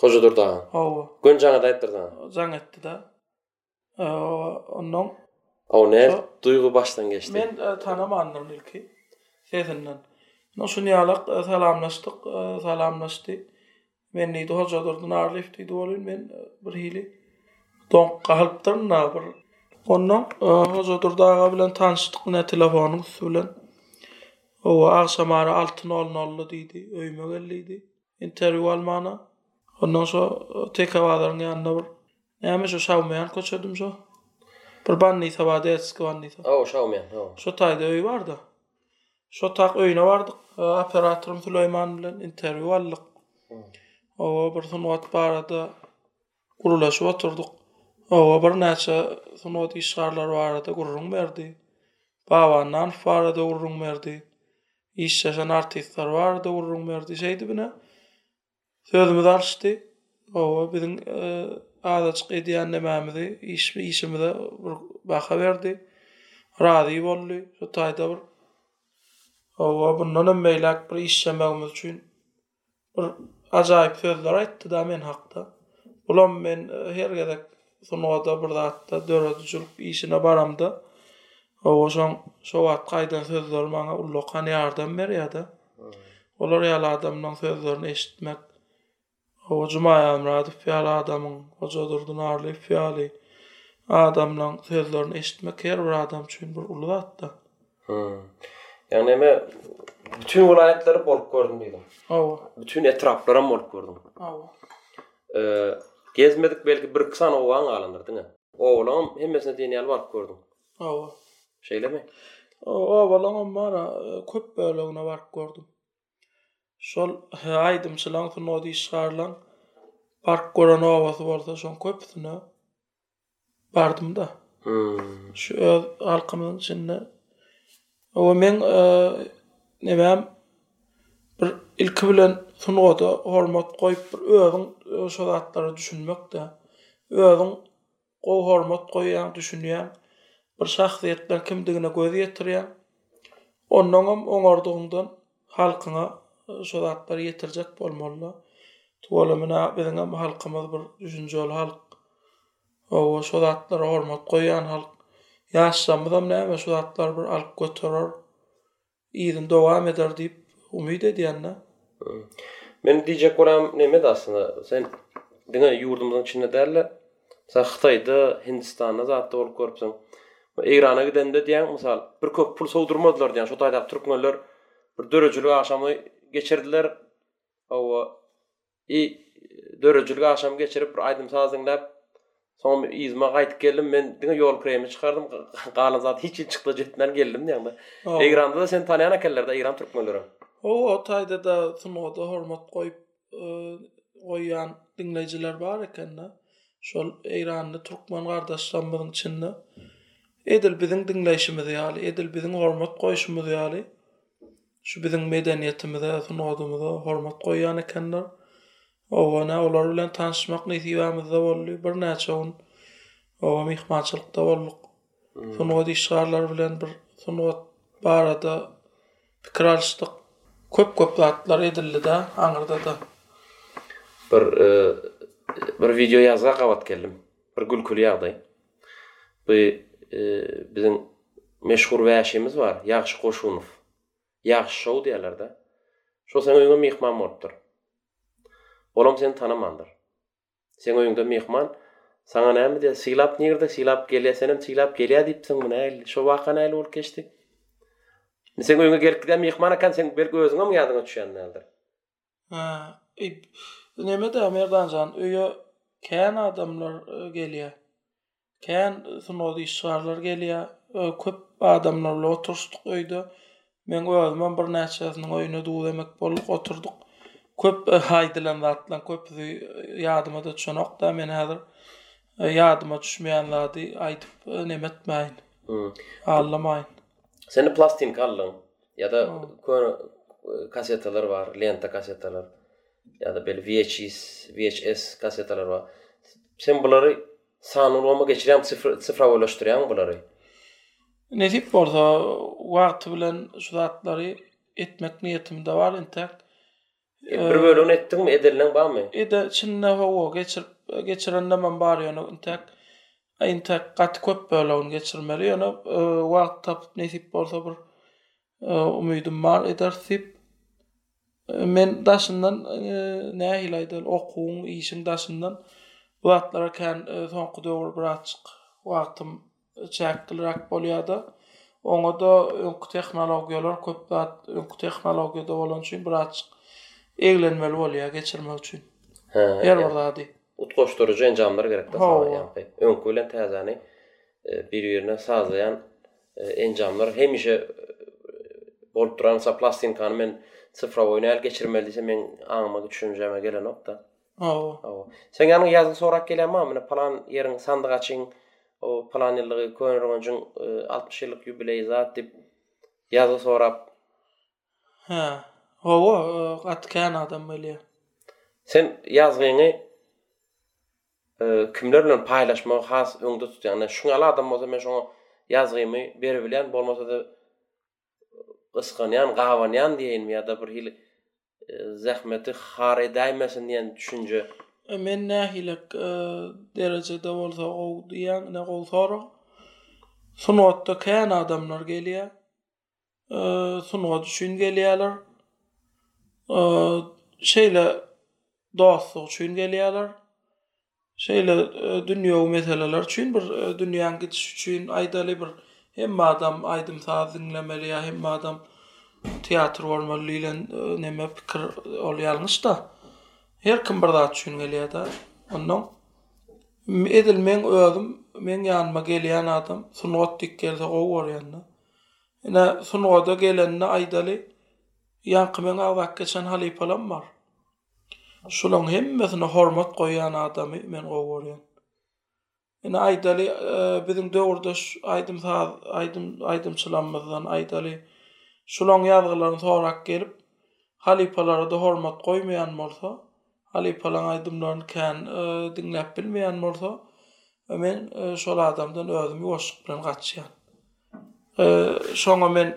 Hoja Durdaga. Hawa. Gün jaň edäýipdir saňa. Jaň etdi-de. Ondan. Aw ne duýgy başdan geçdi. Men tanamandym ilki. Sesinden. Ondan şuny ýalak salamlaşdyk, salamlaşdy. Men diýdi, Hoja Durdy Narlyýew diýdi welin, men birhili doňup galypdyryn-da bir. Ondan Hoja Durdy aga bilen tanyşdyk ine telefonyň üsti bilen. Owa, agşam ara alty nol nolda diýdi, öýüme gel diýdi. Interwýu almana. Ondan şo Teke bazaryň ýanynda bir näme şo Şawmýan köçedim şo. Bir bannisa bar, Detski bannisa. Ow, Şawmýan, ow. Şo taýda öýi bar-da. Şo tak öýüne bardyk. Operatorym Süleýman bilen interwýu aldyk. Oba bir sungat barada gürleşip oturdyk. Oba birnäçe sungat işgärleri barada gürrüň berdi. Baba Annanow barada gürrüň berdi. Işleşen artistler barada gürrüň berdi. Şeýdibine Sözümiz alyşdy. Hawa, biziň azajyk edýänlemämizi, işimize bir baha berdi. Razy boldy. Şu taýda bir Hawa, mundanam beýläk bir işlemegimiz üçin bir ajaýyp sözler aýtdy-da men hakda. Bulam men her gezek Sungata bir zatda döredijilik işine baramda owaşaň şo wagtky aýdan sözleri maňa ullakan ýardam berýärdi. Olar ýaly adamlaň sözlerini eşitmek owa Jumaýamradow ýaly adamyň, Hojadurdy Narlyýew ýaly adamlaň sözlerini eşitmek her bir adam üçin bir uly zatda. Hum. Ýagny näme bütin welaýatlary bolup gördüm diýdiň. Hawa. Bütin etraplaram bolup gördüm. Hawa. Eee gezmedik belki bir iki sany obaň galandyr diňe. Obalaňam hemmesine diýen ýaly baryp gördüň. Hawa. Şeýlemi? Obalaňam bar, köp bölegine baryp gördüm. Şol aýdymçylaň sungat işgärleň baryp gören obasy bolsa şoň köpüsine bardym-da. Şu öz halkymyň içinde we men nebem bir ilki bilen sungata hormat goýup bir özüň şo zatlara düşünmek-de. Özüň gowy hormat goýýaň, düşünýäň. Bir şahsyýetler kimdigine göz ýetirýäň. Onnoňam oňardygyňdan. Halkyňa şu zatlary ýetirjek bolmalyda. Tuwala menä biziňem halkymyz bir düşünjeli halk. Hawa şu zatlara hormat goýýan halk. Ýaşlarymyzam näme şu zatlary bir alyp göterer. Yzyny dowam eder diýip umyt edýända. Men diýjek bolam neme-de aslynda sen diňe ýurdumyzyň içinde däl-de, Sen Hytaýda, Hindistanda zatda bolup görüpsiň. Eýrana gidende diýýäň, mysal, bir köp pul sowdurmadylar diýýäň. Şo taýdaky türkmenler bir döredijilik agşamy geçirdiler. Hawa. I döredijilik agşamy geçirip, bir aýdym-saz diňläp, soňam yzyma gaýdyp geldim. Men diňe ýol kireýimi çykardym, galan zat hiç hili çykdajy etmän geldim diýýäň-de. Eýranda-da seni tanýan ekenler-de, eýran türkmenlerem. Hawa, o taýda-da sungata hormat goýup, goýýan diňleýjiler bar ekende. Şol eýranly türkmen gardaşlarymyzyň içinde edil biziň diňleýşimiz ýaly, edil biziň hormat goýşumyz ýaly şu biziň medeniýetimize, sungatymyza hormat goýýan ekenler. Oba ne olar bilen tanşmak nesibämizde boldy. Birnäçe gün oba myhmançylykda bolduk. sungat işgärleri bilen bir sungat barada pikir alyşdyk. Köp-köp zatlar edildi-de aňyrda-da. Bir bir wideo ýazga gabat geldim. Bir gülküli ýagdaý. Bu biziň meşhur wäşimiz bar, Ýagşy Goşunow. Ýagşy şou diýerler-de. Şol seniň öýüňe myhman bolupdyr. Olam seni tanamandyr. Seň öýüňde myhman. Saňa näme diýýär? Sylap nirde? Sylap gelýär. Senem sylap gelýär diýipsiňmi nähili? Şo waka nähili bolup geçdi? Men seň öýüňe gelip gidýän myhman ekän, seň belki özüňem ýadyňa düşýän däldir. Hä, neme-dä, Merdan jan, öýe kän adamlar gelýär. Kän sungat işgärleri gelýär. Öý köp adamlar bilen oturyşdyk öýde. Meň özümem birnäçesiniň öýüne duz emek bolduk, oturdyk. Köp aýdylan zatlaryň köpüsi ýadyma-da düşenok-da, men häzir ýadyma düşmeýän zady aýdyp näme etmäýin. Hallamaýyn. Sen-de plastinka aldyň. Ýa-da köne kassetalar bar, lenta kassetalar. Ýa-da bel VHS, VHS kassetalar bar. Sen bulary Sanly ulgama geçirýäň, sifrowoylaşdyrýaň bulary. Nesip bolsa, wagty bilen şu zatlary etmek niýetimde bar entek. Bir bölegini etdiňmi, edenileň barmy? Ede, çynda hawa, geçirip, geçirenlemem bar ýöne entek, entek gaty köp bölegini geçirmeli, ýöne wagt tapyp nesip bolsa bir Umydym bar ederis diýip. Men daşyndan nähili aýdaly okuwyň, işiň daşyndan bu zatlara kän soňky döwür birazçyk wagtym çäkliräk bolýar-da. Oňa-da öňki tehnologiýalar köp zat öňki tehnologiýada bolany üçin birazçyk eglenmeli bolýar geçirmek üçin her bir zady. Utgaşdyryjy enjamlar gerekde saňa ýaňky öňki bilen täzäni bir-birine sazlaýan enjamlar hemişe bolup duran sa plastinkany men sifrowoý näl geçirmeli diýse men aňyma düşünjeme gelenokda. Aw. Aw. Sen ýanyň ýazgy sorap gelýän ma, mine palan ýeriň sandyk açyň, o palan ýyllygy köne röňejiň 60 ýyllyk ýubileý zat diýip ýazgy sorap Hä. Hawa, gaty kän adam gelýär. Sen ýazgyňy kimler bilen paýlaşmagy has öňde tutýaň? Ine, şuňaly adam bolsa men şoňa ýazgymy beribilýän, bolmasa-da gysganýan, gabanýan diýeýinmi ýa-da birhili zähmeti har edäýmesin diýen düşünje. Men nähili derejede bolsa gowy diýýän, ine gowy sorag. Sungatda kän adamlar gelýär. sungat üçin gelýärler. Şeýle dostluk üçin gelýärler. Şeýle dünýewi meseleler üçin bir dünýäň gidişi üçin aýdaly bir hemme adam aýdym saz diňlemeli ýa hemme adam teatr görmeli diýlen neme pikir ol ýalňyşda. Her kim bir zat üçin gelýärde. Onnoň edil meň özüm meň ýanyma gelýän adam sungat diýip gelse gowy görýän. Ine, sungada gelende aýdaly, ýaňky meň agzak geçen halypalam bar. Şulaň hemmesine hormat goýýan adamy men gowy görýän. Ine, aýdaly, biziň döwürdeş aýdym-saz, aýdym, aýdymçylarymyzdan, aýdaly, şulaň ýazgylaryny sorap gelip, halypalara-da hormat goýmaýan bolsa, Halypalaň aýdymlaryny kän diňläp bilmeýän bolsa men şol adamdan özüm ýuwaşlyk bilen gaçýan. Şoňa men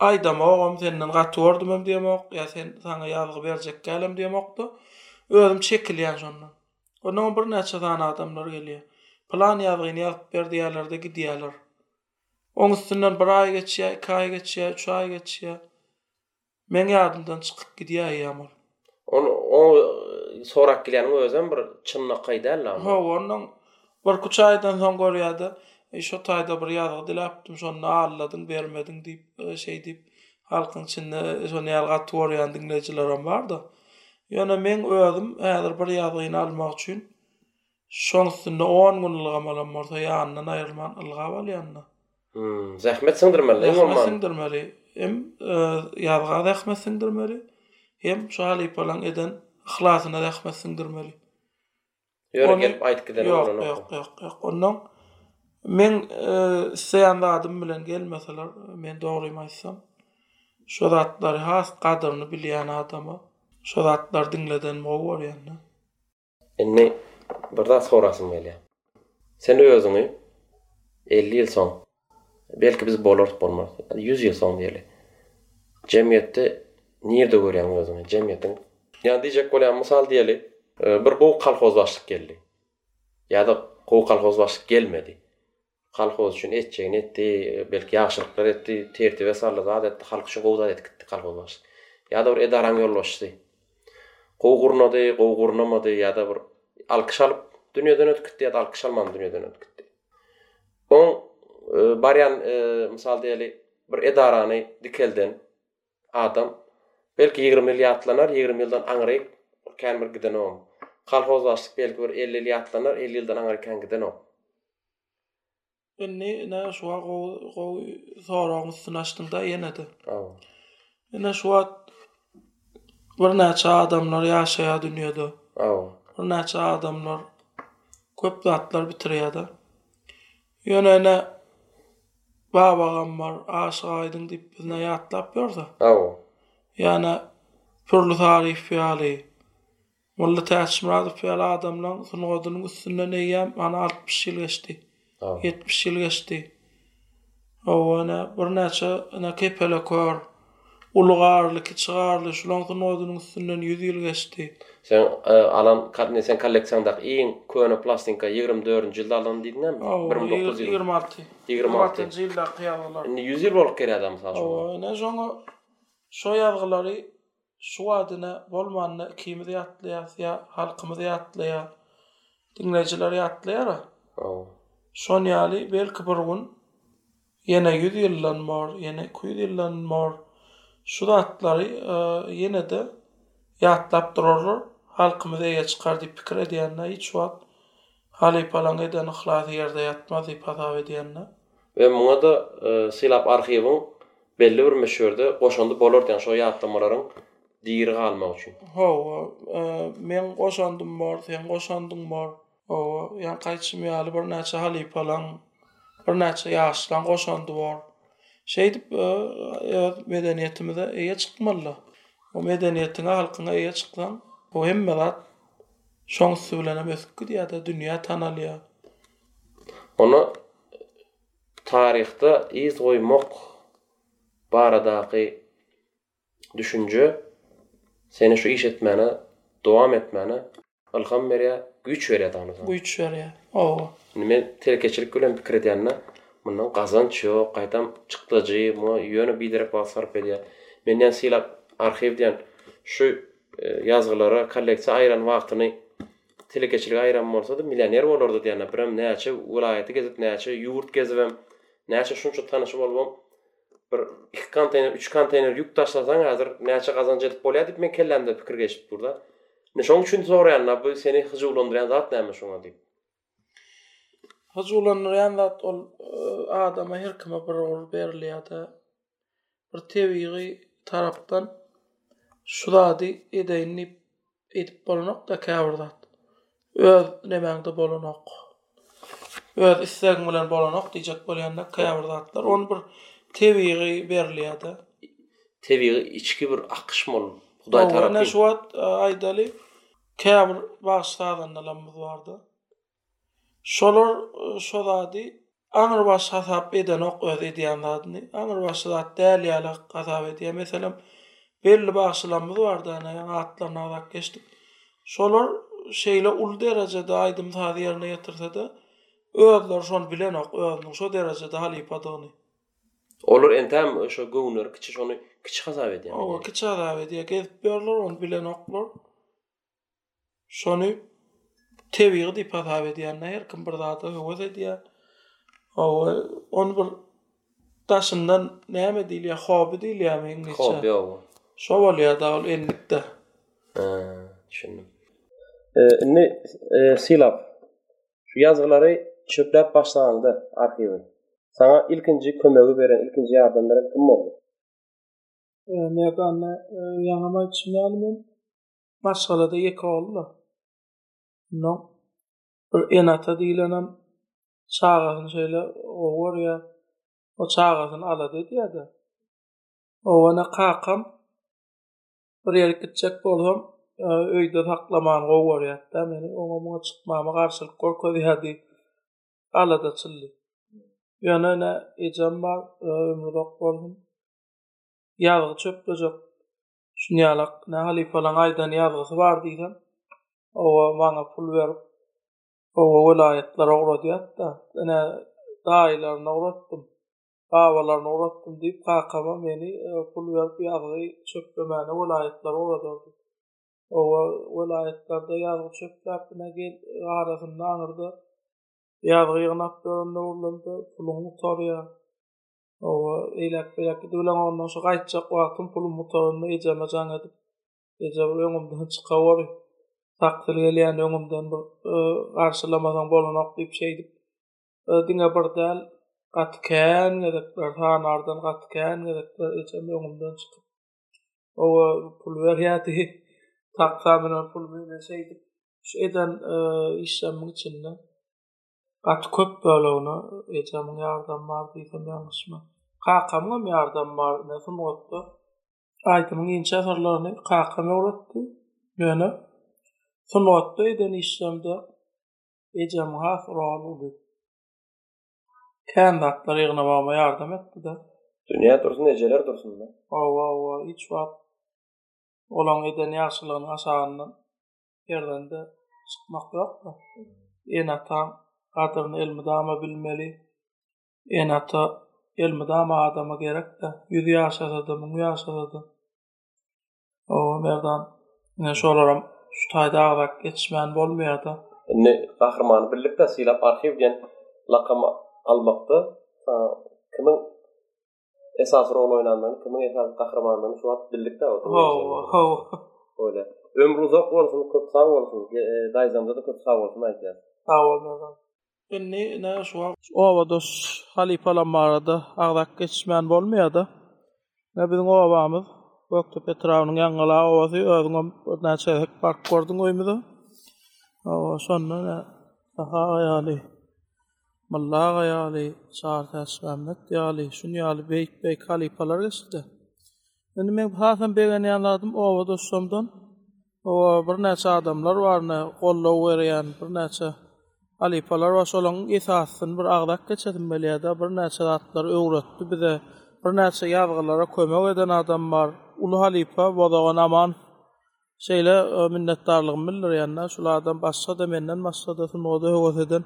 aýdamogam, senden gaty gördümem diýemok, ýa sen saňa ýazgy berjekdälem diýemokda, özüm çekilýän şondan. Onnoňam birnäçe sany adamlar gelýär. Pylan ýazgyny ýazyp ber diýýärlerde gidýärler. Oň üstünden bir aý geçýär, iki aý geçýär, üç aý geçýär. Meň ýadymdan çykyp gidýär eýýäm ol. Ol oňa sorap gelýäniň özem bir çynlakaý däl-le onda. Howw, ondan birküç aýdan soň görýär-de, Eý, şo taýda bir ýazgy diläpdim, şonda alladyň, bermediň diýip, şeý diýip, halkyň içinde şonuň ýaly gaty urýan diňleýjilerim bar-da. Ýöne meň özüm häzir bir ýazgyny almak üçin Şoň üstünde on gün ylgam alan bolsa ýanyndan aýrylman ylgap alýanda. Hum zähmet siňdirmeli iň bolman. Zähmet siňdirmeli hem ýazga zähmet siňdirmeli hem şu halypalaň eden yhlasyna zähmet siňdirmeli. Ýöne gelip aýdyp giden bolanok. Ýok ýok ýok ondan meň isleýän zadym bilen gelmeseler men dogrymy aýtsam şo zatlary has gadyryny bilýän adama şo zatlary diňledem gowy görýän. Indi bir zat sorasym gelýär. Sen özüňi elli ýyl soň, belki biz bolarys, bolmarys, ýüz ýyl soň diýeli, jemgyýetde nirde görýäň özüňi? Jemgyýetiň. Ýa diýjek bolýan, mysal diýeli, bir gowy kolhozbaşlyk geldi. Ýa-da gowy kolhozbaşlyk gelmedi. Kolhoz üçin etjegini etdi, belki ýagşylyklar etdi, tertibe saldy, zat etdi, halk üçin gowy zat edip gitdi kolhoz başlygy. Ýa-da bir edaraň ýolbaşçysy. Gowy gurnady, gowy gurnamady ýa-da bir alkyş alyp dünýeden ötüp gitdi ýa-da alkyş alman dünýeden ötüp gitdi. Oň barýan mysal diýeli bir edarany dikelden adam belki ýigrimi ýyl ýatlanar, ýigrimi ýyldan aňryk kän bir gidenogam. Kolhoz başlyk belki bir elli ýyl ýatlanar, elli ýyldan aňryk kän gidenok. Indi ine şu wagt gowy gowy soragyň üstüni açdyňda ýene-de. Ine şu wagt birnäçe adamlar ýaşaýar dünýäde. Birnäçe adamlar köp zatlar bitirýär-de. Ýöne ine Babagam bar, Aşyk Aýdyň diýip bizden ýatlap ýörse. Ýa-da Pürli Saryýew ýaly. Molla Täçmyradow ýaly adamlaň sungadynyň üstünden eýýäm ana altmyş ýyl geçdi. Ýetmiş ýyl geçdi. Hawa, ine, birnäçe, ine, kepelekör, uly garly, kiçi garly şulaň sungadynyň üstünden ýüz ýyl geçdi. Seň alan, indi seň kolleksiýaňdaky iň köne plastinka ýigrimi dördünji ýylda alanyny diýdiňmi? Hawa, bir müň dokuz ýüz ýigrimi alty. Ýigrimi altynjy ýyldaky ýazgylar. Indi ýüz ýyl bolup gelýär-dä, mysal üçin. Hawa, ine, şoňa, şo ýazgylary Şu wadyna bolmanda ikimiz ýatlaýas ýa halkymyz ýatlaýa diňleýjiler ýatlaýara. Hawa. Şon ýaly belki bir gün ýene ýüz ýyldan bor, ýene iki ýüz ýyldan bor şu zatlary ýenede ýatlap durarlar, halkymyz eýe çykar diýip pikir edýänine hiç wagt Halypalaň eden yhlasy ýerde ýatmaz diýip hasap edýände. We muňa-da Sylap arhiwiň belli bir möçberde goşandy bolardy ýagny şo ýatlamalaryň diri galmagy üçin. Hawa, meň goşandym bor, seň goşandyň bor. Hawa, ýaňky aýtşym ýaly birnäçe halypalaň, birnäçe ýaşlaň goşandy bor. Şeýdip öz medeniýetimize eýe çykmaly-da. O medeniýetiňe, halkyňa eýe çyksaň, bu hemme zat Şoň üsti bilenem ösüp gidýär-de, dünýä tanalýar. Onda taryhda yz goýmak baradaky düşünje seni şu iş etmäne, dowam etmäne ylham berýär, güýç berýär dagyny saňa. Güýç berýär, hawa. Indi men telekeçilik bilen pikir edende, mundan gazanç ýok, gaýtam çykdajy, muňa ýöne biderek wagt sarp edýär. Men diýýän sylap arhiw diýýän şu Ýazgylara kolleksiýa aýran wagtyny telekeçilige aýran bolsady millioner bolardy diýýän birem näçe welaýaty gezip näçe ýurt gezibem näçe şunça tanyşy bolubam bir iki konteýner üç konteýner ýük daşlasaň häzir näçe gazanç edip bolýar diýip meň kellämde pikir geçip durda ine şoň üçin soraýan bu seni hyjuwlandyrýan zat näme şoňa diýip. Hyjuwlandyrýan zat ol adama her kime bir ugur berilýärde. Bir tebigy tarapdan şu zady edeýin diýip edip bolanok-da käbir zat. Öz nemäňde bolanok. Öz islegiň bilen bolanok diýjek bolýanda käbir zatlar ony bir tebigy berilýärde. Tebigy içki bir akyş bolup, Hudaý tarapyn. Ine şu wagt aýdaly. Käbir bagşy-sazandalarymyz bardy. Şolar şo zady aňrybaşy hasap edenok öz edýän zadyny. Aňrybaşy zat däl ýaly hasap edýär. Meselem, belli bagşylarymyz bardy, ana, ýaňy atlaryny agzap geçdik. Şolar şeýle uly derejede aýdym-sazy ýerine ýetirse-de, özleri şony bilenok, özüniň şo derejede halypadygyny. Olar entäm şo göwünleri kiçi şony kiçi hasap edýär. Oba kiçi hasap edýär. Gezip ýörler ony bilenoklar. Şony tebigy diýip hasap edýänler. Her kim bir zada höwes edýär. Oba ony bir daşyndan näme diýilýär? Hobi diýilýärmi iňlisçe? Hobi oba. Şo bolýar da ol enlikde. Düşündim. Indi sylap Şu ýazgylary çöpläp başlanyňda arhiwi, saňa ilkinji kömegi beren, ilkinji ýardam beren kim boldy? Merdana ýaňam aýtşym ýaly men maşgalada ýeke ogul-da. Onnoň bir ene-ata diýlenem çagasyny şeýle gowy görýär. O çagasyny alada edýär-de. Oňa-da kakam bir ýere gitjek bolsam, öýde saklaman gowy görýärdi-de meni. Oňa muňa çykmama garşylyk görkezýärdi. Alada çyldy. Ýöne ene ejem bar, ömri uzak bolsun. Ýazgy çöplejek. Şunýalak, ne halypalaň aýdan ýazgysy bar diýsem, oba maňa pul berip, oba welaýatlara ugradýardy-da. Ene daýylaryna ugratdym. babalaryna uratdym diýip kakama meni pul berip ýazgy çöplemäne welaýatlara ugradardy. Oba, welaýatlarda ýazgy çöpläp bine gel arasynda aňyrda ýazgy ýygnap ýören döwürlerimde puluň gutarýar. Oba, eýläk beýläk gidip bileň ondan şu gaýtjak wagtym pulum gutaranda ejeme jaň edip eje bir öňümden çyka wori taksir gelýän öňümden bir garşylamasaň bolanok diýip şeýdip Ýöne diňe bir däl, gaty kän gezekler, sanardan gaty kän gezekler ejem öňümden çykyp, Owa, pul berýärdi. Taksa menen pul menen şeýdip, şu eden işlerimiň içinde gaty köp bölegine ejemiň ýardamy bar diýsem ýalňyşman. Kakamyň hem ýardamy bar ine sungatda. Aýdymyň inçe syrlaryny kakam öwretdi. Ýöne sungatda eden işlerimde ejem has roly uly. Kän zatlar ýygna babama ýardam etdi-de. Dünýä dursun, ejeler dursun-da. Hawa, hawa, hiç wagt olaň eden ýagşylygynyň aşagyndan perzende çykmak ýok-da. Ene-ataň gadyryny elmydama bilmeli. Ene-ata elmydama adama gerek-de, ýüz ýaşasa-da, müň ýaşasa-da. O, Merdan, ine şolaram şu taýda agzak ýetişmän bolmaýar-da. Indi Gahrymany birlikde sylap arhiw diýen lakamy almakda kimiň esasy rol oýnandygyny, kimiň esasy gahrymandygyny şu wagt bildik da. Hawa, hawa. Öyle. Ömrü uzak bolsun, köp sag bolsun. Dayzamda da köp sag bolsun aytýas. Sag bol Merdan. Indi ine şu wagt şu obadaş halypalar barada agzap geçişmän bolmaýada. Ine biziň obamyz Gökdepe etrabynyň Ýaňgala obasy özüňem birnäçe gezek baryp gördüň öýümize. Hawa şonda ine Saha aga ýaly, Mylla aga ýaly, Çary Täçmämmet ýaly, şun ýaly beýik-beýik halypalar geçdide. Indi men hasam begenýän zadym obadaşlarymdan oba birnäçe adamlar bar, ne goldaw berýän birnäçe halypalar bar. Şolaryň esasyny bir agzap geçesim gelýärdi. Birnäçe zatlar öwretdi bize. Birnäçe ýazgylara kömek eden adam bar. Uly halypa Bozagan Aman Şeýle minnetdarlygymy bildirýän-de, şulardan başga-da menden başga-da sungaty höwes eden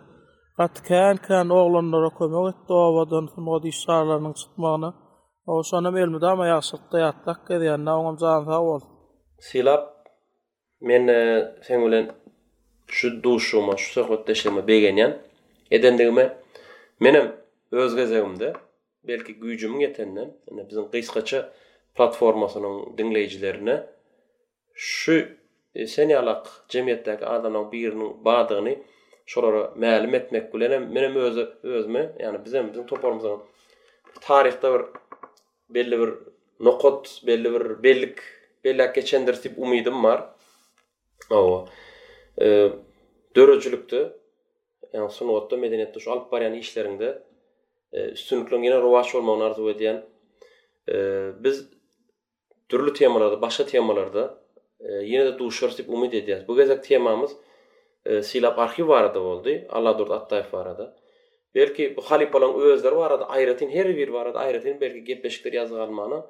gaty kän-kän oglanlara kömek etdi obadan sungat işgärleriniň çykmagyna. Şonam elmydama ýagşylykda ýatlap gezýän-de, oňam jany sag bolsun. Sylap, men seň bilen şu duşuşygyma, şu söhbetdeşligime begenýän. Edendigime menem öz gezegimde Belki güýjümiň ýetende, ine biziň gysgaça platformasynyň diňleýjilerine şu sen ýaly ak jemgyýetdäki adamlaryň biriniň bardygyny şolara mälim etmek bilen hem menem özi özüme, ýagny bizem biziň toparymyz hem taryhda bir belli bir nokat, belli bir bellik belläp geçendiris diýip umydym bar. Hawa. Döredijilikde ýagny sungatda, medeniýetde şu alyp barýan işleriňde üstünlikliň ýene rowaç bolmagyny arzuw edýän. Biz dürli temalarda, başga temalarda ýene-de duşarys diýip umyt edýäs. Bu gezek temamyz Sylap arhiw barada boldy, Alladurdy Atdaýew barada. Belki bu halypalaryň özleri barada aýratyn her biri barada aýratyn belki gepleşikler ýazga almana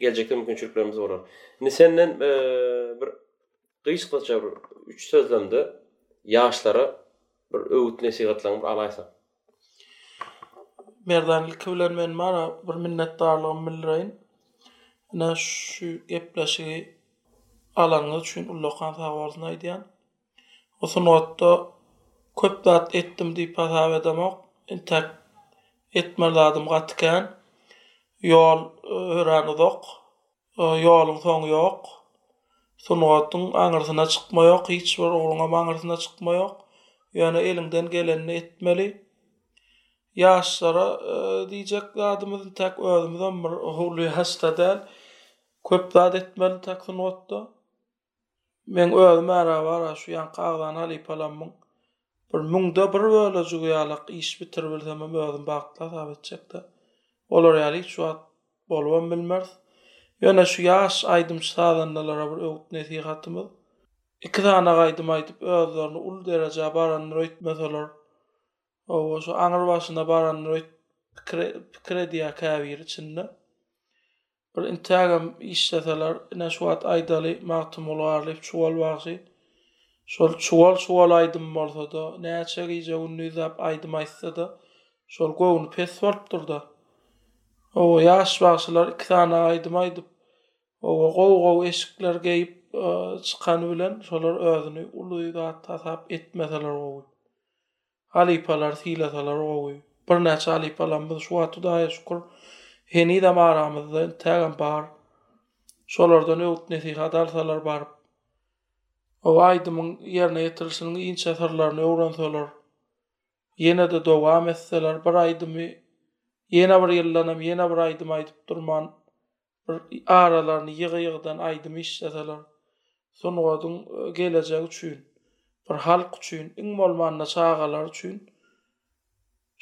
geljekde mümkinçiliklerimiz bolar. Indi senden bir Gysgaça bir üç sözlemde ýaşlara bir öwüt-nesihatlaryňy bir alaýsak. Merdan ilki bilen men bara bir minnetdarlygymy bildireýin. Ine şu gepleşigi alanyňyz üçin ullakan sag bolsun aýdýan. Bu sungatda köp zat etdim diýip hasap edemok. Intäk etmeli zadym gaty kän. Ýol örän uzak. Ýoluň soňy ýok. Sungatyň aňyrsyna çykma ýok, hiç bir ugruňam aňyrsyna çykma ýok. Ýöne eliňden gelenini etmeli. Ýaşlara diýjek zadymyz intäk özümizem bir howly ýaşda däl. Köp zat etmeli intäk sungatda. Meň özüm ara-bara şu ýaňky agzan halypalamyň bir müňde bir bölejigi ýalak iş bitiribilsemem özüm bagtly hasap etjek-dä. Olar ýaly hiç wagt bolubam bilmeris. Ýöne şu ýaş aýdymçy-sazandalara bir öwüt-nesihatymyz, iki sanak aýdym aýdyp özlerini uly derejä barandyr öýtmeseler. Hawa, şu aňrybaşyna barandyr öýt pikir pikir edýär käbiri içinde. Bir intägem işleseler, ine şu wagt aýdaly Magtymguly Garlyýew çuwal bagşy. Şol çuwal-çuwal aýdym bolsa-da, näçe gije-gündizläp aýdym aýtsa-da, şol göwni pes bolupdyr-da. Oba ýaş bagşylar iki sany aýdym aýdyp, oba gowy-gowy eşikler geýip çykany bilen şolar özüni uly zat hasap etmeseler gowy. Halypalar sylasalar gowy. Birnäçe halypalarymyz şu wagt Hudaýa şükür henizem aramyzda intägem bar. Şolardan öwüt-nesihat alsalar baryp. O aýdymyň ýerine ýetirilişiniň inçe syrlaryny öwrenseler. Ýene-de dowam etseler bir aýdymy ýene bir ýyldanam ýene bir aýdym aýdyp durman bir aralaryny ýygy-ýygydan aýdym işleseler, sungatyň gelejegi üçin, bir halk üçin, iň bolmanda çagalar üçin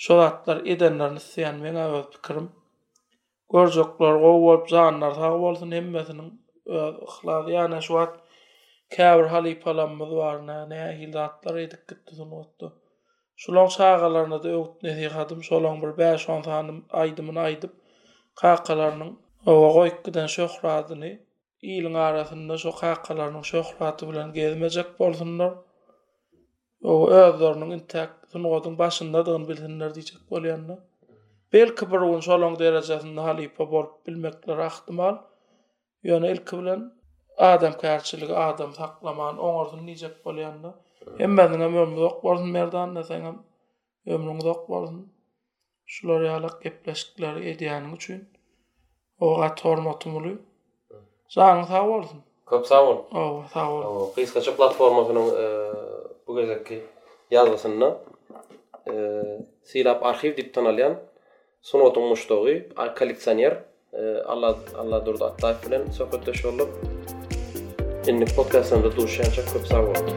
şo zatlary edenlerini isleýän meň-ä öz pikirim. Görjekler gowy bolup, janlary sag bolsun hemmesiniň öz yhlasy ýa-ne şu wagt käbir halypalarymyz bar, nä nähili zatlar edip gitdi sungatda. Şolaň çagalaryna-da öwüt-nesihatym şolaň bir bäş-on sany aýdymyny aýdyp, kakalarynyň oba goýup giden şöhradyny iliň arasynda şo kakalarynyň şöhraty bilen gezmejek bolsunlar we özleriniň intäk sungatyň başyndadygyny bilsinler diýjek bolýan-da. Belki bir gün şolaň derejesinde halypa bolup bilmekleri ahtimal. Ýöne ilki bilen adamkärçiligi adam saklaman oňarsyny diýjek bolýanda, hemmäniňem ömri uzak bolsun Merdanda seňem ömrüň uzak bolsun. Şular ýalak gepleşikleri edýäniň üçin o gaty hormatym uly. Janyň sag bolsun. Köp sag bol. Hawa, sag bol. Hawa, gysgaça platformasynyň bu gezekki ýazgysynda Sylap arhiw diýip tanalýan Sungatyň muşdagy, kolleksioner Alla Alladurdy Atlaýew bilen söhbetdeş bolduk. Indiki podkastlarymyzda duşýança köp sag boluň.